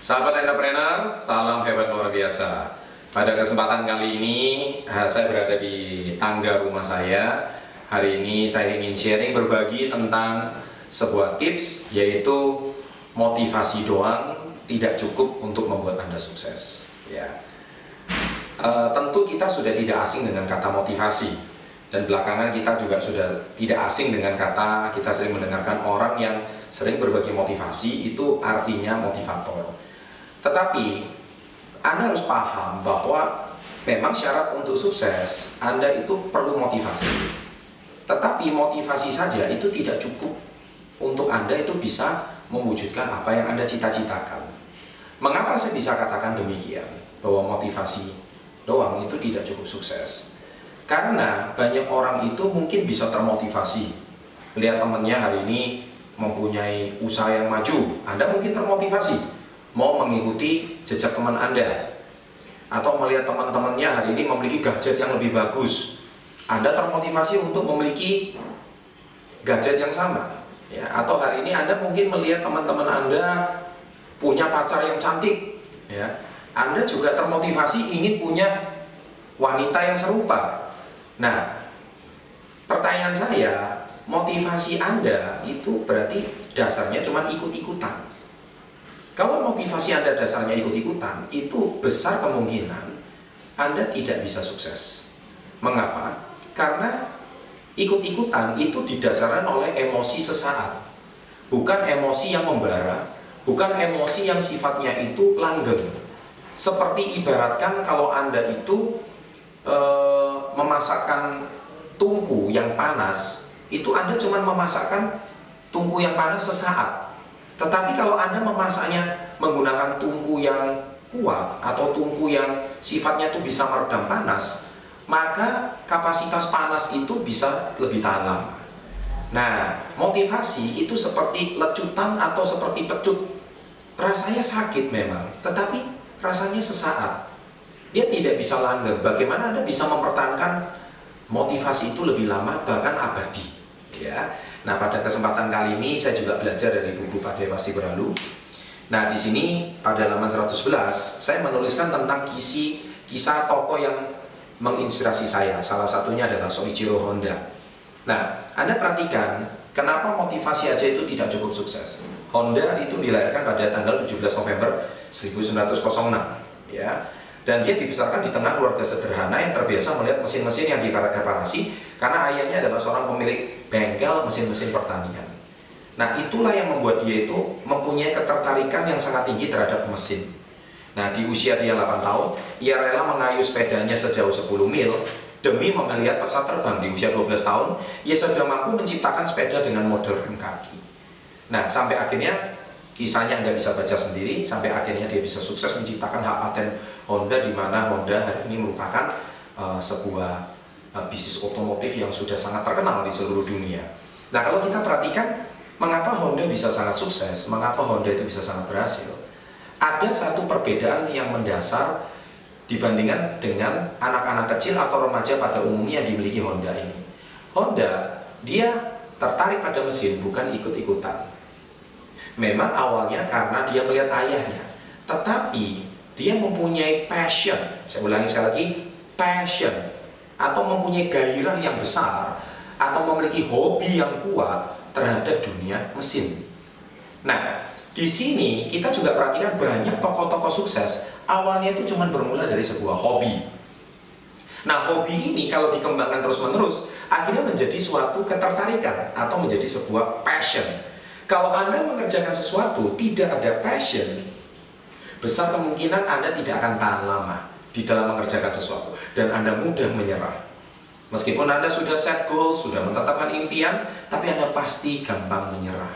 Sahabat entrepreneur, salam hebat luar biasa. Pada kesempatan kali ini, eh, saya berada di tangga rumah saya. Hari ini saya ingin sharing berbagi tentang sebuah tips, yaitu motivasi doang tidak cukup untuk membuat Anda sukses. Ya, Eh, tentu kita sudah tidak asing dengan kata motivasi dan belakangan kita juga sudah tidak asing dengan kata kita sering mendengarkan orang yang sering berbagi motivasi itu artinya motivator. Tetapi Anda harus paham bahwa memang syarat untuk sukses Anda itu perlu motivasi. Tetapi motivasi saja itu tidak cukup untuk Anda itu bisa mewujudkan apa yang Anda cita-citakan. Mengapa saya bisa katakan demikian? Bahwa motivasi doang itu tidak cukup sukses. Karena banyak orang itu mungkin bisa termotivasi. Lihat temannya hari ini mempunyai usaha yang maju, Anda mungkin termotivasi mau mengikuti jejak teman Anda. Atau melihat teman-temannya hari ini memiliki gadget yang lebih bagus. Anda termotivasi untuk memiliki gadget yang sama. Ya, atau hari ini Anda mungkin melihat teman-teman Anda punya pacar yang cantik, ya anda juga termotivasi ingin punya wanita yang serupa. Nah, pertanyaan saya, motivasi Anda itu berarti dasarnya cuma ikut-ikutan. Kalau motivasi Anda dasarnya ikut-ikutan, itu besar kemungkinan Anda tidak bisa sukses. Mengapa? Karena ikut-ikutan itu didasarkan oleh emosi sesaat. Bukan emosi yang membara, bukan emosi yang sifatnya itu langgeng seperti ibaratkan kalau Anda itu e, memasakkan tungku yang panas, itu Anda cuma memasakkan tungku yang panas sesaat. Tetapi kalau Anda memasaknya menggunakan tungku yang kuat atau tungku yang sifatnya itu bisa meredam panas, maka kapasitas panas itu bisa lebih tahan lama. Nah, motivasi itu seperti lecutan atau seperti pecut. Rasanya sakit memang, tetapi rasanya sesaat. Dia tidak bisa langgeng. Bagaimana Anda bisa mempertahankan motivasi itu lebih lama bahkan abadi? Ya. Nah, pada kesempatan kali ini saya juga belajar dari buku Pak Dewa Berlalu. Nah, di sini pada halaman 111 saya menuliskan tentang kisi kisah tokoh yang menginspirasi saya. Salah satunya adalah Soichiro Honda. Nah, Anda perhatikan kenapa motivasi aja itu tidak cukup sukses. Honda itu dilahirkan pada tanggal 17 November 1906 ya dan dia dibesarkan di tengah keluarga sederhana yang terbiasa melihat mesin-mesin yang direparasi karena ayahnya adalah seorang pemilik bengkel mesin-mesin pertanian. Nah itulah yang membuat dia itu mempunyai ketertarikan yang sangat tinggi terhadap mesin. Nah di usia dia 8 tahun, ia rela mengayuh sepedanya sejauh 10 mil demi melihat pesawat terbang di usia 12 tahun, ia sudah mampu menciptakan sepeda dengan model rem kaki. Nah, sampai akhirnya kisahnya Anda bisa baca sendiri sampai akhirnya dia bisa sukses menciptakan hak paten Honda di mana Honda hari ini merupakan uh, sebuah uh, bisnis otomotif yang sudah sangat terkenal di seluruh dunia. Nah, kalau kita perhatikan mengapa Honda bisa sangat sukses, mengapa Honda itu bisa sangat berhasil? Ada satu perbedaan yang mendasar dibandingkan dengan anak-anak kecil atau remaja pada umumnya yang dimiliki Honda ini. Honda, dia tertarik pada mesin bukan ikut-ikutan Memang awalnya karena dia melihat ayahnya, tetapi dia mempunyai passion. Saya ulangi sekali lagi, passion atau mempunyai gairah yang besar atau memiliki hobi yang kuat terhadap dunia mesin. Nah, di sini kita juga perhatikan banyak tokoh-tokoh sukses awalnya itu cuma bermula dari sebuah hobi. Nah, hobi ini kalau dikembangkan terus-menerus akhirnya menjadi suatu ketertarikan atau menjadi sebuah passion kalau Anda mengerjakan sesuatu tidak ada passion, besar kemungkinan Anda tidak akan tahan lama di dalam mengerjakan sesuatu dan Anda mudah menyerah. Meskipun Anda sudah set goal, sudah menetapkan impian, tapi Anda pasti gampang menyerah.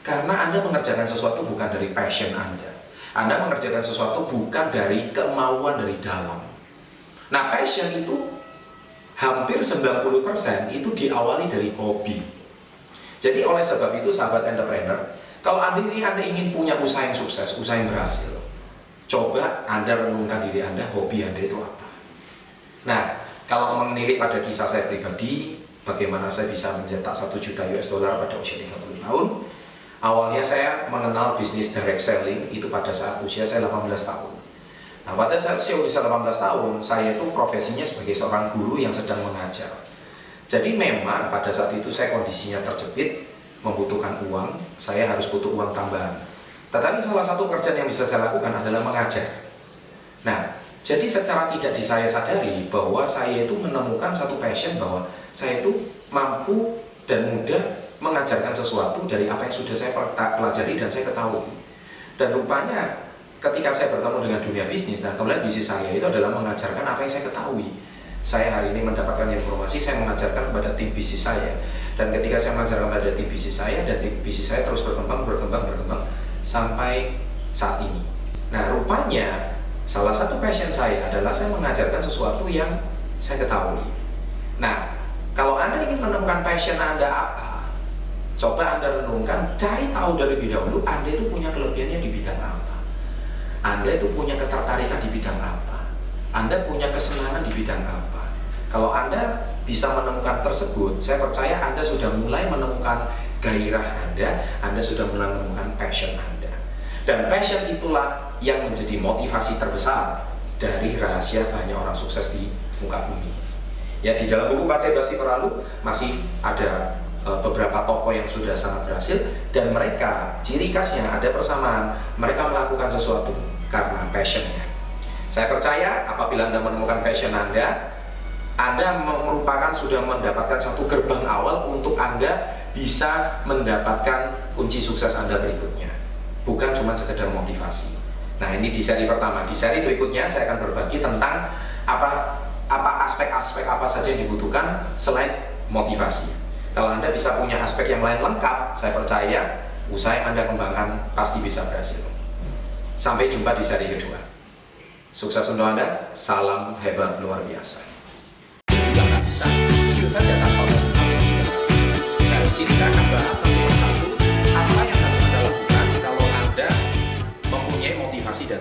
Karena Anda mengerjakan sesuatu bukan dari passion Anda. Anda mengerjakan sesuatu bukan dari kemauan dari dalam. Nah, passion itu hampir 90% itu diawali dari hobi. Jadi oleh sebab itu sahabat entrepreneur, kalau Anda ini Anda ingin punya usaha yang sukses, usaha yang berhasil, coba Anda renungkan diri Anda, hobi Anda itu apa. Nah, kalau menilik pada kisah saya pribadi, bagaimana saya bisa mencetak 1 juta US dollar pada usia 30 tahun, Awalnya saya mengenal bisnis direct selling itu pada saat usia saya 18 tahun. Nah, pada saat usia 18 tahun, saya itu profesinya sebagai seorang guru yang sedang mengajar. Jadi memang pada saat itu saya kondisinya terjepit, membutuhkan uang, saya harus butuh uang tambahan. Tetapi salah satu pekerjaan yang bisa saya lakukan adalah mengajar. Nah, jadi secara tidak di saya sadari bahwa saya itu menemukan satu passion bahwa saya itu mampu dan mudah mengajarkan sesuatu dari apa yang sudah saya pelajari dan saya ketahui. Dan rupanya ketika saya bertemu dengan dunia bisnis dan kemudian bisnis saya itu adalah mengajarkan apa yang saya ketahui. Saya hari ini mendapatkan informasi, saya mengajarkan kepada tim bisnis saya. Dan ketika saya mengajarkan kepada tim bisnis saya dan tim bisnis saya terus berkembang, berkembang, berkembang sampai saat ini. Nah, rupanya salah satu passion saya adalah saya mengajarkan sesuatu yang saya ketahui. Nah, kalau Anda ingin menemukan passion Anda apa, Coba Anda renungkan, cari tahu dari lebih dahulu Anda itu punya kelebihannya di bidang apa. Anda itu punya ketertarikan di bidang apa. Anda punya kesenangan di bidang apa. Kalau Anda bisa menemukan tersebut, saya percaya Anda sudah mulai menemukan gairah Anda, Anda sudah mulai menemukan passion Anda. Dan passion itulah yang menjadi motivasi terbesar dari rahasia banyak orang sukses di muka bumi. Ya di dalam buku Pakai Basi Peralu masih ada Eh, beberapa tokoh yang sudah sangat berhasil dan mereka ciri khasnya ada persamaan mereka melakukan sesuatu karena passionnya saya percaya apabila anda menemukan passion anda anda merupakan sudah mendapatkan satu gerbang awal untuk anda bisa mendapatkan kunci sukses anda berikutnya bukan cuma sekedar motivasi nah ini di seri pertama di seri berikutnya saya akan berbagi tentang apa apa aspek-aspek apa saja yang dibutuhkan selain motivasi kalau Anda bisa punya aspek yang lain lengkap, saya percaya usaha yang Anda kembangkan pasti bisa berhasil. Sampai jumpa di seri kedua. Sukses untuk Anda, salam hebat luar biasa ambil saja tanpa konsultasi juga. Nah, di saya akan bahas satu persatu apa yang harus Anda lakukan kalau Anda mempunyai motivasi dan